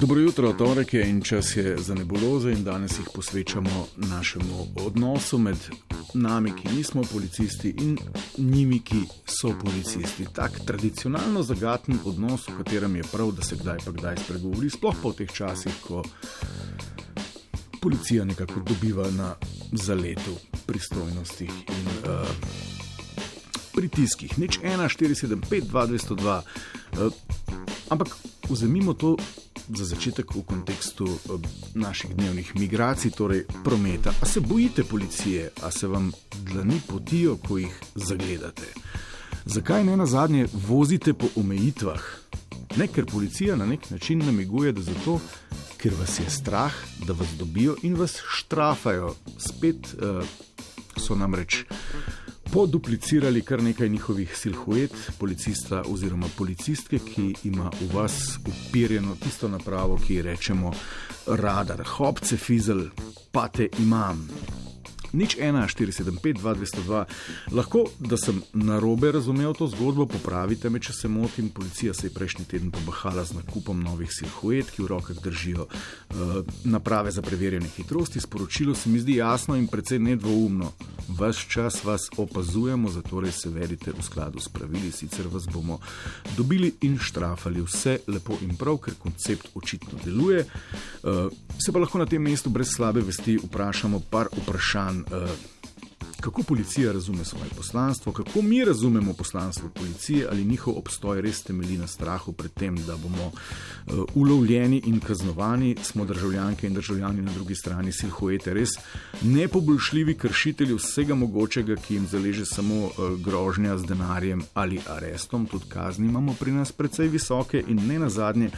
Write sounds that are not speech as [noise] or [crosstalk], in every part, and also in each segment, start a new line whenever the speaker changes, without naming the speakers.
Dobro jutro, torek je in čas je za nebuloze, in danes jih posvečamo našemu odnosu med nami, ki nismo policisti, in njimi, ki so policisti. Tak tradicionalno zagaten odnos, v katerem je prav, da se kdaj pa kdaj spregovori, sploh po teh časih, ko policija nekako dobiva na zaletu pristojnostih in uh, pritiskih. Nič 1, 4, 7, 5, 2, 202. Uh, ampak vzemimo to za začetek v kontekstu uh, naših dnevnih migracij, torej prometa. A se bojite policije, a se vam dlani potijo, ko jih zagledate? Zakaj ne na zadnje vozite po omejitvah? Ne, ker policija na nek način namiguje, da zato, ker vas je strah, da vas dobijo in vas štrafajo. Spet uh, so namreč poduplicirali kar nekaj njihovih silhuet, policista oziroma policistke, ki ima v vas upirjeno tisto napravo, ki ji rečemo radar, hopce, fizel, pa te imam. Nič 1, 475, 202. Lahko, da sem na robe razumel to zgodbo, popravite me, če se motim. Policija se je prejšnji teden pobahala z nakupom novih silhuet, ki v rokah držijo uh, naprave za preverjanje hitrosti. Sporočilo se mi zdi jasno in precej nedvoumno. Ves čas vas opazujemo, zato se vedite v skladu s pravili, sicer vas bomo dobili in štrafali. Vse lepo in prav, ker koncept očitno deluje. Uh, se pa lahko na tem mestu brez slabe vesti vprašamo par vprašanj. Uh, kako policija razume svoje poslanstvo, kako mi razumemo poslanstvo policije, ali njihov obstoj res temelji na strahu pred tem, da bomo uh, ulovljeni in kaznovani, smo državljanke in državljani na drugi strani silhuete, res nepoboljšljivi kršitelji vsega mogočega, ki jim zaleže samo uh, grožnja z denarjem ali arestom, tudi kazni imamo pri nas precej visoke in ne nazadnje.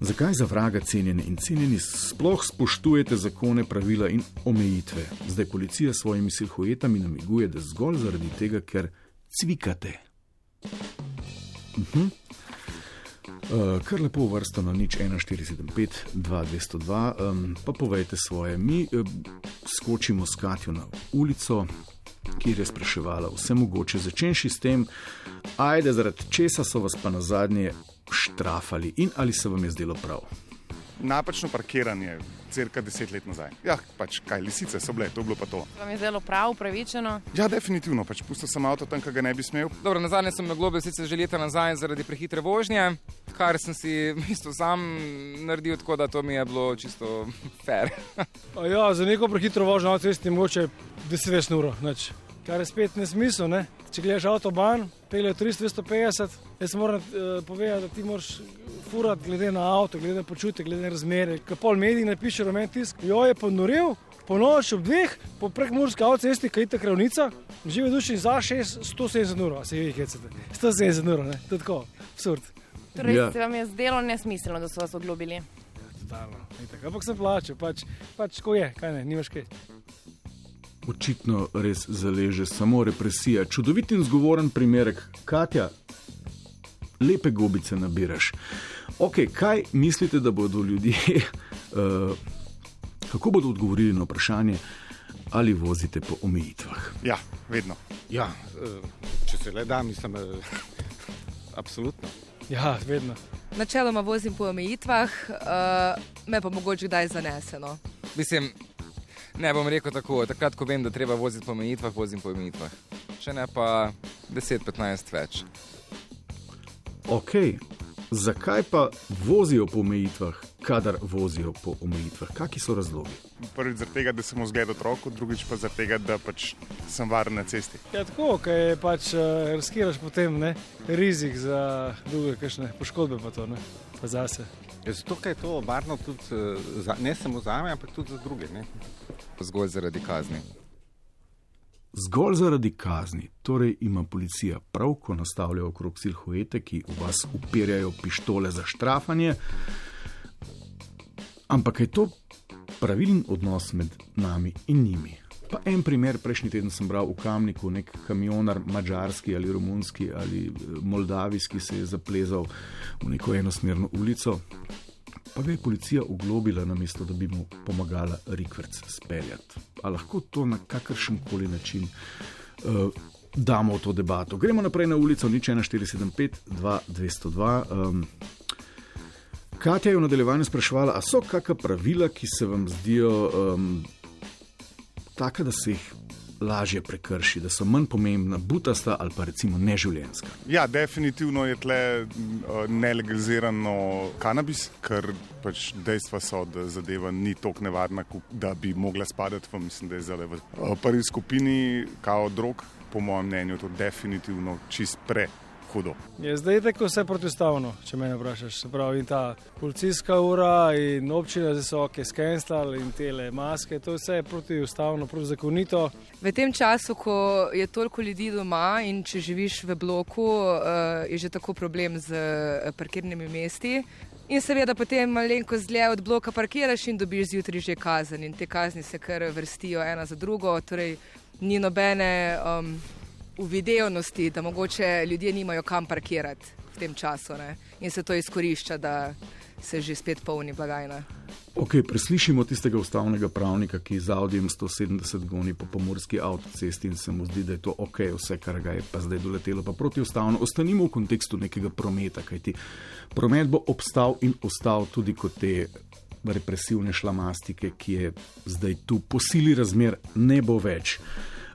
Zakaj za vraga cenjeni in cenjeni sploh spoštujete zakone, pravila in omejitve? Zdaj policija s svojimi silhuetami namiguje, da zgolj zaradi tega, ker cvikate. Uh -huh. Uh, kar lepo vrsta na nič 1475, 2202, um, pa povejte svoje. Mi uh, skočimo s Katjo na ulico, kjer je spraševala vse mogoče, začenši s tem, ajde, zaradi česa so vas pa na zadnje štrafali in ali se vam je zdelo prav?
Napačno parkiranje, crka deset let nazaj. Ja, pač kaj, lisice so bile, to je bilo pa to.
Vam je zelo prav, upravičeno?
Ja, definitivno, pač pustil sem avto tam, ki ga ne bi smel.
Dobro, na zadnje sem na globe sicer že leta nazaj zaradi prehitre vožnje, kar sem si isto sam naredil, tako da to mi je bilo čisto fair.
ja, za neko prehitro vožnjo na cesti moče 10 ur, kar je spet nesmisel. Ne? Če gledaš avtoban, pelje 350, jaz moram uh, povedati, da ti moraš furati glede na avto, glede na počutje, glede na razmere. Kaj pol medij napiše rumen tisk, jo je ponoril, po noč ob dveh, po prekmurski avtocesti, kaj je ta kravnica, živi duši za 6, 170 ur, se jih hecate. 170 ur, ne, to je tako, absurd.
Torej, ja. se vam je zdelo nesmiselno, da so vas oglobili?
Totalno, ampak sem plačal, pač, pač ko je, kaj ne, nimaš kaj
očitno res zaleže samo represija. Čudovit in zgovoren primerek, Katja, lepe gobice nabiraš. Ok, kaj mislite, da bodo ljudje, uh, [laughs] kako bodo odgovorili na vprašanje, ali vozite po omejitvah?
Ja, vedno.
Ja, uh, če se le da, mislim, uh, absolutno.
Ja, vedno.
Načeloma vozim po omejitvah, uh, me pa mogoče kdaj zaneseno.
Mislim, Ne bom rekel tako, takrat, ko vem, da treba voziti po omejitvah, vozim po omejitvah. Če ne pa 10-15 več.
Ok, zakaj pa vozijo po omejitvah, kadar vozijo po omejitvah? Kakšni so razlogi?
Prvič zaradi tega, da sem vzgled otroku, drugič pa zaradi tega, da pač sem varen na cesti.
Ja, tako, kaj pač uh, riskiraš potem ne? rizik za druge kakšne poškodbe, pa to ne, pa zase.
Zato je to varno tudi uh, za, ne samo za me, ampak tudi za druge. Ne?
zgolj zaradi kazni.
Zgolj zaradi kazni, torej ima policija prav, ko nastavlja okrog silhuete, ki v vas upirjajo pištole za štrafanje. Ampak je to pravilen odnos med nami in njimi. Pa en primer, prejšnji teden sem bral v Kamniku, nek kamionar, mačarski ali romunski ali eh, moldavijski, se je zaplezal v neko enosmerno ulico, pa ga je policija oglobila, namesto da bi mu pomagala rikverc speljati. Ali lahko to na kakršen koli način uh, damo v to debato? Gremo naprej na ulico, nič 1475, 2202. Um, Katja je v nadaljevanju spraševala, ali so kakšna pravila, ki se vam zdijo um, taka, da se jih lažje prekrši, da so manj pomembna, butasta ali pa recimo neživljenjska.
Ja, definitivno je tle uh, nelegalizirano kanabis, ker pač dejstva so, da zadeva ni tako nevarna, da bi mogla spadati v, mislim, da je zdaj v uh, prvi skupini kao drog. Po mojem mnenju, to je definitivno čist pre. Hudo.
Je zdaj tako vse protistavno, če me vprašaš. Se pravi, ta policijska ura in občine za visoke skenstali in tele maske, to vse je protiustavno, protizakonito.
V tem času, ko je toliko ljudi doma in če živiš v bloku, eh, je že tako problem z eh, parkirnimi mesti. In seveda potem malenko zle od bloka parkiraš in dobiš zjutraj že kazen. In te kazni se kar vrstijo ena za drugo, torej ni nobene. Um, uvidevnosti, da mogoče ljudje nimajo kam parkirati v tem času ne? in se to izkorišča, da se že spet polni blagajna.
Ok, preslišimo tistega ustavnega pravnika, ki z Audijem 170 goni po pomorski avtocesti in se mu zdi, da je to ok, vse, kar ga je pa zdaj doletelo, pa protiustavno. Ostanimo v kontekstu nekega prometa, kajti promet bo obstal in ostal tudi kot te represivne šlamastike, ki je zdaj tu po sili razmer, ne bo več.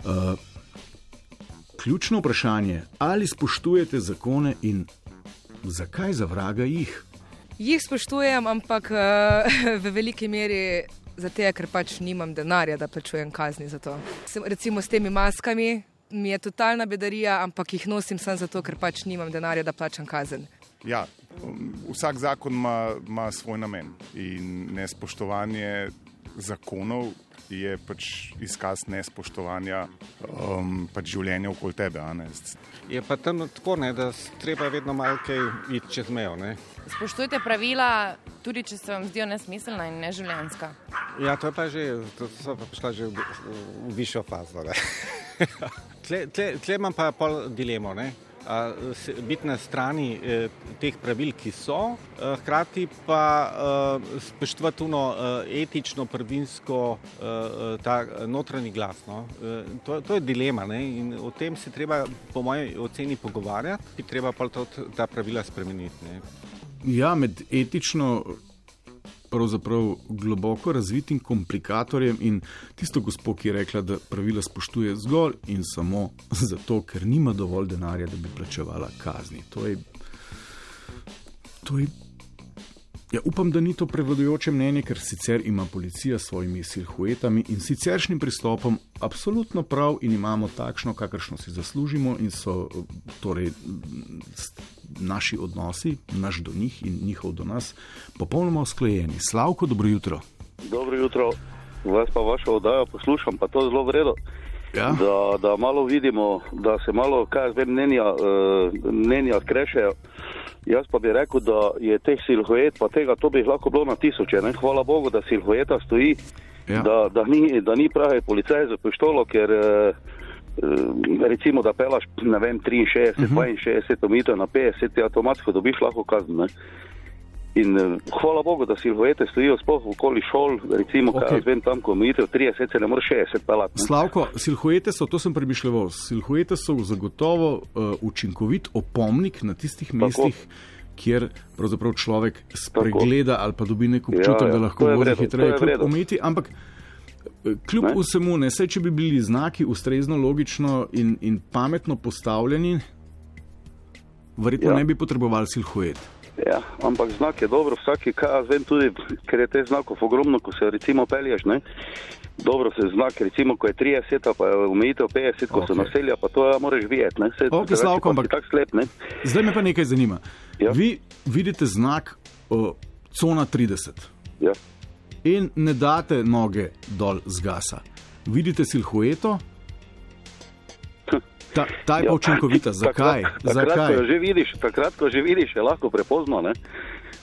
Uh, ključno vprašanje, ali spoštujete zakone in zakaj za vraga jih?
Jih spoštujem, ampak uh, [laughs] v veliki meri zato, ker pač nimam denarja, da plačujem kazni za to. Recimo s temi maskami mi je totalna bedarija, ampak jih nosim samo zato, ker pač nimam denarja, da plačam kazen.
Ja, um, vsak zakon ima, ima svoj namen in nespoštovanje zakonov je pač izkaz nespoštovanja um, pač življenja okoli tebe.
Je pa tam tako, ne, da treba vedno malo kaj iti čez mejo. Ne.
Spoštujte pravila, tudi če se vam zdijo nesmiselna in neživljenjska.
Ja, to je pa že, to so pa prišla že v, v višjo fazo. [laughs] tle, tle, tle imam pa pol dilemo. Ne biti na strani eh, teh pravil, ki so, eh, hkrati pa eh, spoštovati tuno etično, prvinsko, ta notranji glas. No. To, to je dilema ne? in o tem se treba, po mojem oceni, pogovarjati, ki treba pa tudi ta pravila spremeniti. Ne.
Ja, med etično pravzaprav globoko razvitim komplikatorjem in tisto gospod, ki je rekla, da pravila spoštuje zgolj in samo zato, ker nima dovolj denarja, da bi plačevala kazni. To je. To je Ja, upam, da ni to prevladujoče mnenje, ker sicer ima policija s svojimi silhuetami in siceršnjim pristopom absolutno prav in imamo takšno, kakršno si zaslužimo in so torej naši odnosi, naš do njih in njihov do nas, popolnoma usklajeni. Slavko, dobro jutro.
Dobro jutro, vas pa vašo oddajo poslušam, pa to zelo vredno. Ja. Da, da malo vidimo, da se malo, kaj zdaj mnenja, uh, mnenja krešejo. Jaz pa bi rekel, da je teh silhuet, pa tega to bi lahko bilo na tisoče. Ne? Hvala Bogu, da silhueta stoji, ja. da, da, ni, da ni pravi policaj za pištolo, ker uh, recimo, da pelaš, ne vem, 63, uh -huh. 62 metrov na 50, ti avtomatsko dobiš lahko kazen. In uh, hvala Bogu, da silhuete stojijo sploh okoli šol, recimo, okay. kaj vem tam, ko imate 30, se ne more 60 pelati.
Slavko, silhuete so, to sem premišljal, silhuete so zagotovo uh, učinkovit opomnik na tistih mestih. Tako kjer pravzaprav človek spregleda ali pa dobi neko občutek, ja, ja. da lahko vozi hitreje, kot ometi. Ampak kljub ne? vsemu, ne se, če bi bili znaki ustrezno, logično in, in pametno postavljeni, verjetno ja. ne bi potrebovali silhuet.
Ja, ampak znak je dobro, vsaki kaj vem tudi, ker je te znakov ogromno, ko se recimo pelješ, ne? Dobro se znak, recimo, ko je 30, pa je omejitev 50, ko okay. so naselja, pa to ja, moraš videti? Se,
okay, slavko, ampak tak slep, ne? Zdaj me pa nekaj zanima. Ja. Vi vidite znak uh, cona 30.
Ja.
In ne date noge dol z gasa. Vidite silhueto, Ta, ta je pa ja. učinkovita. [laughs] Zakaj?
Takrat, takrat, Zakaj? Ko že vidiš, takrat, ko že vidiš, je lahko prepozno. Ne?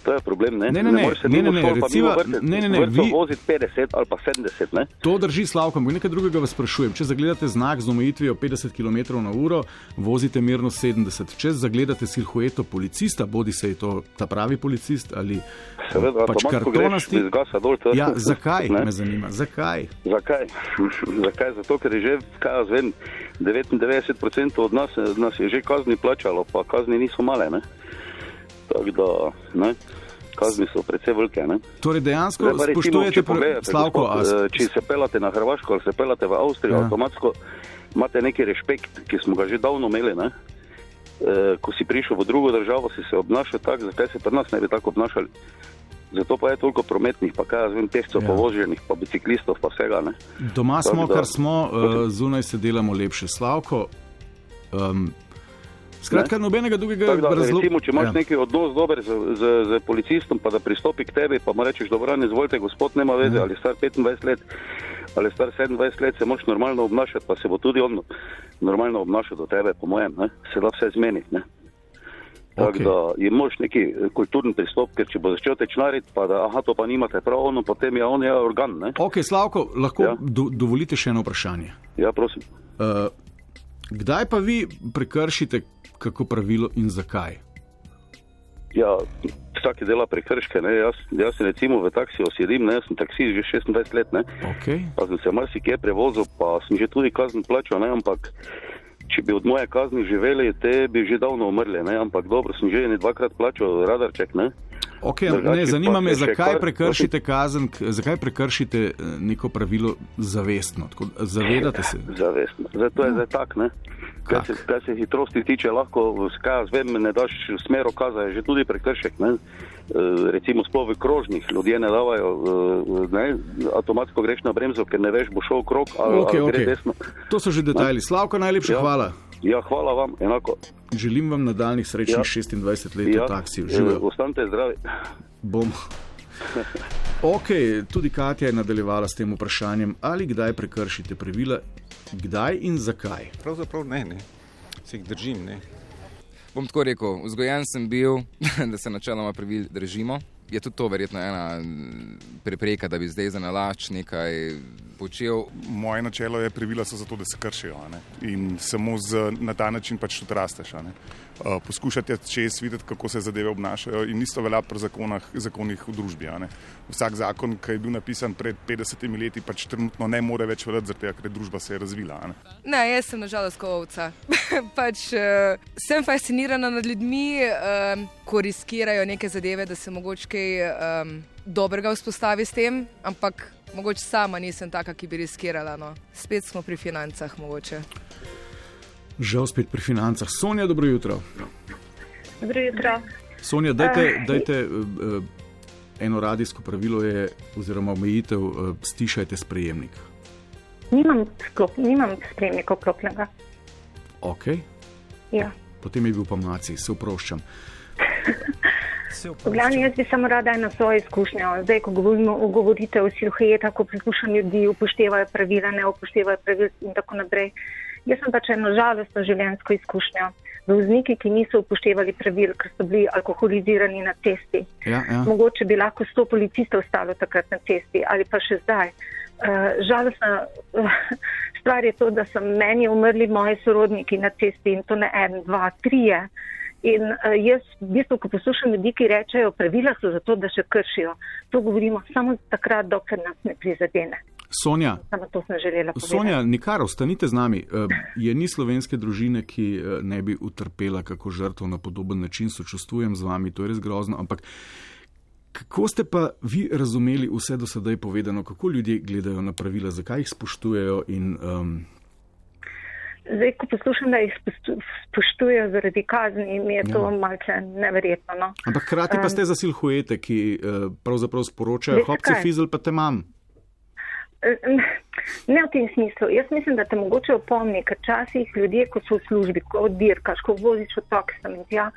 To je problem. Ne,
ne, ne, ne, ne, ne, ne, recimo, ne, ne, ne, vi
vozite 50 ali pa 70. Ne?
To drži slavkom. Nekaj drugega vas sprašujem. Če zagledate znak z omejitvijo 50 km/h, vozite mirno 70. Če zagledate silhueto policista, bodi se je to ta pravi policist ali
Seveda,
pač kartonasti.
Dol,
ja, zakaj? Ne? Me zanima. Zakaj?
Zakaj? [laughs] zakaj? Zato, ker je že, kaj jaz vem, 99% od nas, nas je že kazni plačalo, pa kazni niso male. Ne? Tako da, ne, kazni so precej velike. Ne.
Torej, dejansko
Zdaj recimo,
spoštujete
pogledate,
Slavko,
gospod,
a-
eh, Če se pelate na Hrvaško ali se pelate v Avstrijo,
ja.
avtomatsko imate neki respekt, ki smo ga že davno imeli. Ne? E, ko si prišel v drugo državo, si se obnašal tako, zakaj se pri nas ne bi tako obnašali. Zato pa je toliko prometnih, pa kaj jaz vem, pešcev,
Ja.
ja. povoženih, pa biciklistov, pa vsega. Ne?
Doma smo,
da-
kar smo, uh, zunaj se delamo lepše. Slavko. Um, skratka, nobenega drugega razloga.
če imaš ja. neki odnos dober z, z, z policistom, pa da pristopi k tebi, pa mu rečeš, dobro, ne izvolite, gospod, nema veze,
Ja.
ali star 25 let, ali star 27 let, se moš normalno obnašati, pa se bo tudi on normalno obnašal do tebe, po mojem, ne? se da vse zmeniti. Ne? Tako okay. da je mož neki eh, kulturni pristop, ker če bo začel tečnariti, pa da aha, to pa nimate prav, ono, potem je on je organ. Ne?
Ok, Slavko, lahko ja.
Ja.
do, dovolite še eno vprašanje.
Ja, prosim.
Uh, kdaj pa vi prekršite kako pravilo in zakaj?
Ja, vsak dela prekrške. Ne? Jaz, jaz recimo v taksiju sedim, ne? jaz sem taksist že 26 let. Ne?
Okay.
Pa sem se marsikje prevozil, pa sem že tudi kazen plačal, ne? ampak če bi od moje kazni živeli, te bi že davno umrli, ne? ampak dobro, sem že ene dvakrat plačal radarček. Ne?
Okay,
Drugače
ne, zanima me, zakaj
kar-
prekršite kazen, zakaj prekršite eh, neko pravilo zavestno. Tako, zavedate se? [laughs]
Zavestno. Zato je zdaj tak, ne? Kar se, kar se hitrosti tiče, lahko, kaj jaz vem, ne daš smero kaza, je že tudi prekršek. Ne? E, recimo sploh v krožnih ljudje ne davajo, e, ne? avtomatsko greš na bremzo, ker ne veš, bo šel krok ali,
Okay,
ali gre
okay.
desno.
To so že detajli. Slavko, najlepša
Ja.
hvala.
Ja, hvala vam, enako.
Želim vam nadaljnih srečnih
Ja.
26 let v taksiju. Živijo.
ostanite zdravi.
Bom. [laughs] Ok, tudi Katja je nadaljevala s tem vprašanjem, ali kdaj prekršite pravila, kdaj in zakaj.
Pravzaprav ne, ne. se jih držim. Ne.
Bom tako rekel, vzgojen sem bil, [laughs] da se načeloma pravil držimo. Je tudi to verjetno ena prepreka, da bi zdaj za nalač nekaj počel.
Moje načelo je, pravila so zato, da se kršijo. In samo z, na ta način pač tudi rasteš. Poskušati je čez videti, kako se zadeve obnašajo, in isto velja pri zakonah, zakonih v družbi. Vsak zakon, ki je bil napisan pred 50 leti, pač trenutno ne more več veljati, tega, ker je družba se je razvila. ne.
Ne, jaz sem nažalost kovca. [laughs] pač, uh, sem fascinirana nad ljudmi, um, ko riskirajo neke zadeve, da se mogoče kaj um, dobrega vzpostavi s tem, ampak mogoče sama nisem taka, ki bi riskirala. No. Spet smo pri financah, mogoče.
Žal spet pri financah. Sonja, dobro jutro.
Dobro jutro.
Sonja, dajte,
Eh.
dajte uh, eno radijsko pravilo, je, oziroma omejitev, stišajte sprejemnik.
Nimam, sklop, nimam spremnika klopnega.
Ok,
Ja.
potem je bil pa maci, se oproščam.
V glavnem, jaz bi samo rada eno svojo izkušnjo. Zdaj, ko govorimo o govorite o silhuetah, ko poslušam ljudi, upoštevajo pravila, ne upoštevajo pravil in tako naprej. Jaz sem pač eno žalostno življenjsko izkušnjo. Vozniki, ki niso upoštevali pravil, ker so bili alkoholizirani na cesti.
Ja, ja.
Mogoče bi lahko sto policistov ostalo takrat na cesti ali pa še zdaj. Uh, žalostna uh, stvar je to, da so meni umrli moji sorodniki na cesti in to ne en, dva, trije. In uh, jaz, v bistvu, ko poslušam ljudi, ki rečejo, pravila so zato, da še kršijo, to govorimo samo takrat, dokler nas ne prizadene.
Sonja,
Samo to sem želela povedati.
Sonja, nikar ostanite z nami. Eh, Je ni slovenske družine, ki eh, ne bi utrpela kako žrtvo na podoben način, sočustvujem z vami, to je res grozno. Ampak kako ste pa vi razumeli vse do sedaj povedano, kako ljudje gledajo na pravila, zakaj jih spoštujejo in um,
Zdaj, ko poslušam, da jih spoštujejo zaradi kazni, mi je to
Ja.
malce neverjetno. No.
Ampak hkrati pa ste za silhuete, ki uh, pravzaprav sporočajo,
kaj?
fizel pa te imam.
Ne v tem smislu. Jaz mislim, da te mogoče opomni, ker časih ljudje, ko so v službi, ko oddirkaš, ko voziš v tok sem in tja,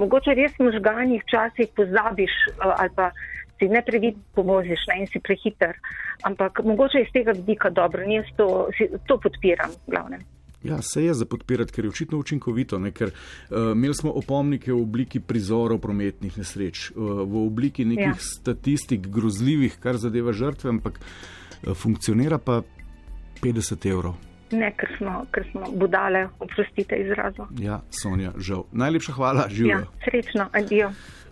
mogoče res možganjih včasih pozabiš eh, ali pa si neprevidno povoziš ne, in si prehiter. Ampak mogoče iz tega vidika dobro, jaz to, to podpiram glavnem.
Ja, se je za podpirati, ker je očitno učinkovito. Ne? Ker uh, imeli smo opomnike v obliki prizorov prometnih nesreč, uh, v obliki nekih
ja.
statistik grozljivih, kar zadeva žrtve, ampak uh, funkcionira pa 50 evrov.
Ne, ker smo, ker smo budale, oprostite izrazu.
Ja, Sonja, žal. Najlepša hvala, živijo.
Ja, srečno, adijo.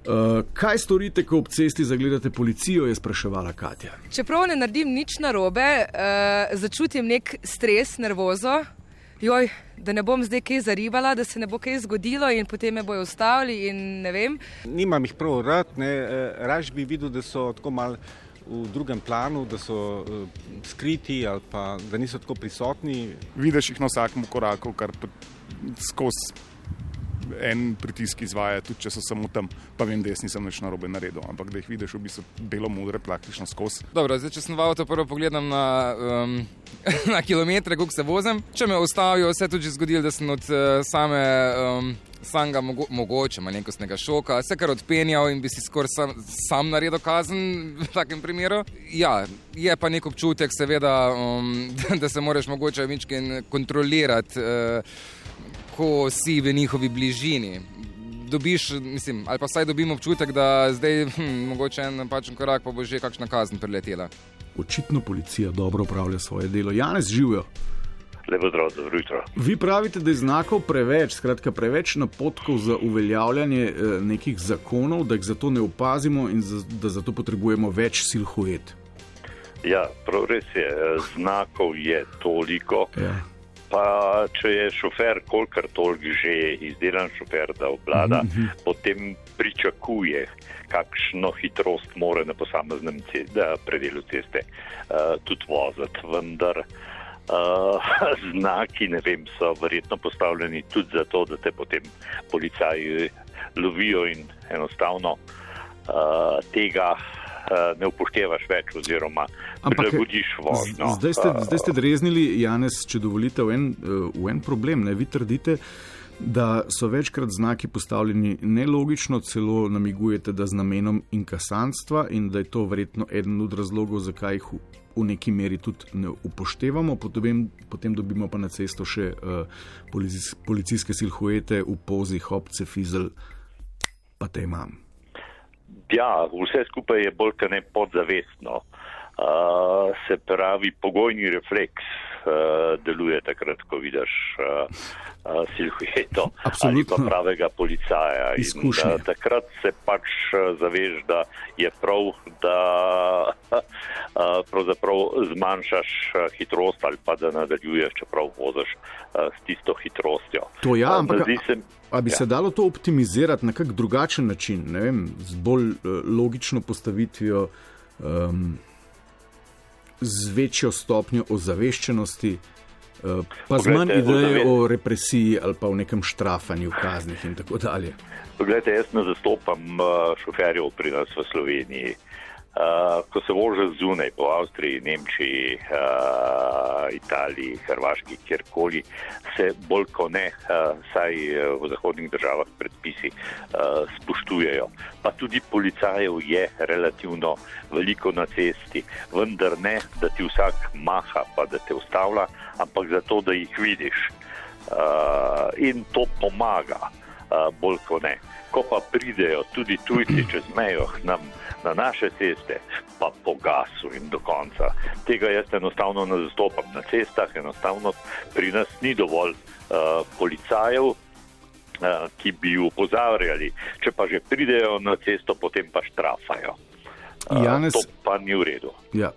Uh, kaj storite, ko ob cesti zagledate policijo, je spraševala Katja.
Čeprav ne naredim nič narobe, uh, začutim nek stres, nervozo, joj, da ne bom zdaj kaj zaribala, da se ne bo kaj zgodilo in potem me bojo ustavili.
Nimam jih prav rad, eh, raž bi videl, da so tako mal. V drugem planu, da so uh, skriti ali pa da niso tako prisotni.
Vidiš jih na vsakem koraku, kar skozi en pritisk izvaja, tudi če so samo tam. Pa vem, da jaz nisem več na robe naredil, ampak da jih vidiš v bistvu belo-modre, praktično skozi.
Dobro, zdaj, če sem v avto prvo pogledam na, um, [laughs] na kilometre, koliko se vozim, če me ustavijo, se je tudi zgodilo, da sem od uh, same. Um, Sanga mogo, mogoče malenkostnega šoka, se kar odpenjal in bi si skoraj sam, sam naredil kazen v takem primeru. Ja, je pa nek občutek, seveda, um, [laughs] da se moraš mogoče večkrat kontrolirati. Uh, ko si v njihovi bližini. Dobiš, mislim, ali pa vsaj dobimo občutek, da zdaj hm, mogoče en napačen korak, pa bo že kakšna kazen preletela.
Očitno policija dobro upravlja svoje delo. Janez živijo.
Lepo zdrav, dobro jutro.
Vi pravite, da je znakov preveč, skratka preveč napotkov za uveljavljanje eh, nekih zakonov, da jih zato ne opazimo in za, da zato potrebujemo več silhuet.
Ja, prav res je, znakov je toliko. Ja pa če je šofer, kolikor toliko že izdelan šofer, da obvlada, mm -hmm. potem pričakuje, kakšno hitrost mora na posameznem predelu ceste uh, tudi voziti. Vendar uh, [laughs] znaki, ne vem, so verjetno postavljeni tudi zato, da te potem policaji lovijo in enostavno uh, tega Eh, ne upoštevaš več, oziroma prilagodiš vožnjo.
Zdaj, zdaj ste dreznili, Janes, če dovolite, v en, eh, v en problem. Ne? Vi trdite, da so večkrat znaki postavljeni nelogično, celo namigujete, da z namenom inkasantstva in da je to verjetno eden od razlogov, zakaj jih v, neki meri tudi ne upoštevamo. Potem, potem dobimo pa na cesto še uh, policijske, policijske silhuete v pozi, hopce, fizel, pa te imam.
Ja, vse skupaj je bolj kot ne podzavestno. Uh, se pravi, pogojni refleks deluje takrat, ko vidiš uh, uh, silhueto ali pa pravega policaja. In, uh, takrat se pač zaveš, da je prav, da uh, zmanjšaš hitrost ali pa da nadaljuješ, čeprav voziš s tisto hitrostjo.
To ja, ampak. Uh, Ali bi ja. se dalo to optimizirati na kak drugačen način, ne vem, z bolj logično postavitvijo, um, z večjo stopnjo ozaveščenosti, uh, pa z manj ideje o represiji ali pa o nekem štrafanju, kaznih in tako dalje?
Poglejte, jaz ne zastopam uh, šoferjev pri nas v Sloveniji. Uh, ko se vože zunaj po Avstriji, Nemčiji, uh, Italiji, Hrvaški, kjerkoli, se bolj kot ne, uh, saj v zahodnih državah predpisi uh, spoštujejo. Pa tudi policajev je relativno veliko na cesti, vendar ne, da ti vsak maha, pa da te ustavlja, ampak zato, da jih vidiš. Uh, in to pomaga, uh, bolj kot ne. Ko pa pridejo tudi tujci čez mejo nam na naše ceste, pa pogasu in do konca. Tega jaz enostavno ne zastopam na cestah, enostavno pri nas ni dovolj uh, policajev. Ki bi jih upozarjali, če pa že pridejo na cesto, potem pa štrafajo. Janez, to pa ni v redu.
Ja.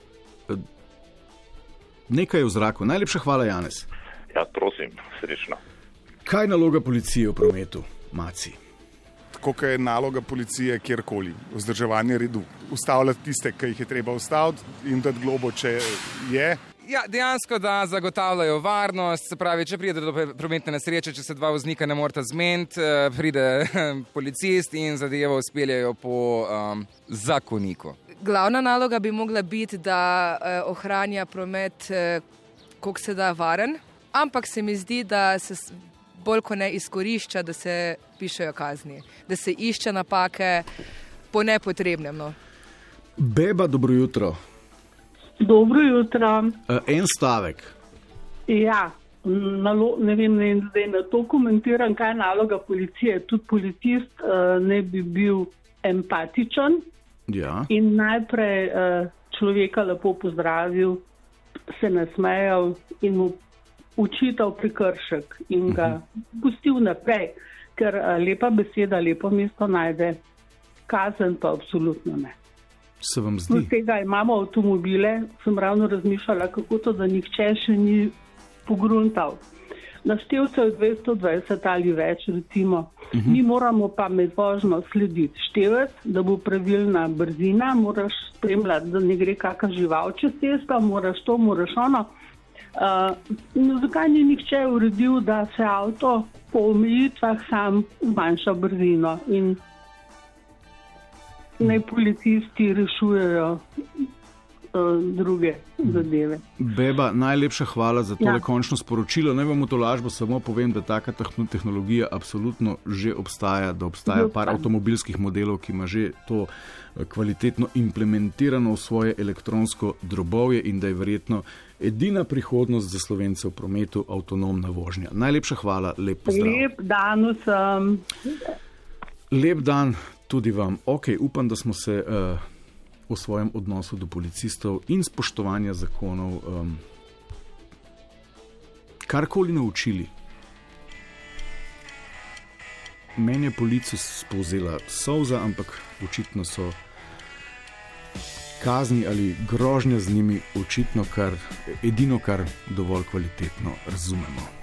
Nekaj je v zraku. Najlepša hvala, Janez.
Ja, prosim, srečno.
Kaj je naloga policije v prometu, Maci?
kot je naloga policije kjerkoli, vzdrževanje redu. Ustavljati tiste, ki jih je treba ustaviti in dati globo, če je.
Ja, dejansko, da zagotavljajo varnost, se pravi, če pride do prometne nesreče, če se dva voznika ne morata zmeniti, eh, pride [laughs] policist in zadevo speljajo po um, zakoniku.
Glavna naloga bi mogla biti, da eh, ohranja promet, eh, koliko se da varen, ampak se mi zdi, da se bolj kot ne izkorišča, da se pišejo kazni, da se išče napake po nepotrebnem. No.
Beba, dobro jutro.
Dobro jutro.
Uh, en stavek.
Ja, nalo, ne vem, ne, zdaj na to komentiram, kaj je naloga policije. Tudi policist uh, ne bi bil empatičen
ja.
in najprej uh, človeka lepo pozdravil, se nasmejal in mu učitev prekršek in ga mhm. pustil naprej, ker lepa beseda, lepo mesto najde, kazen pa absolutno ne.
Se vam zdi?
Z tega imamo avtomobile, sem ravno razmišljala, kako to, da nihče še ni pogruntal. Na števcu je 220 ali več, recimo. Uh -huh. Mi moramo pa med vožnjo slediti števec, da bo pravilna brzina, moraš spremljati, da ne gre kakšna žival čez cesto, moraš to, moraš ono. Uh, no, zakaj ni nihče uredil, da se avto po omejitvah sam zmanjša brzino in naj policisti rešujejo uh, druge zadeve.
Beba, najlepša hvala za to ja. končno sporočilo. Naj vam to lažbo samo povem, da taka tehnologija absolutno že obstaja, da obstaja par avtomobilskih modelov, ki ima že to eh, kvalitetno implementirano v svoje elektronsko drobovje in da je verjetno edina prihodnost za slovence v prometu avtonomna vožnja. Najlepša hvala, lep pozdrav.
Lep dan vsem.
Lep dan tudi vam. Ok, upam, da smo se. Uh, o svojem odnosu do policistov in spoštovanja zakonov, um, karkoli naučili. Meni je policija spovzela solza, ampak očitno so kazni ali grožnje z njimi, očitno kar edino, kar dovolj kvalitetno razumemo.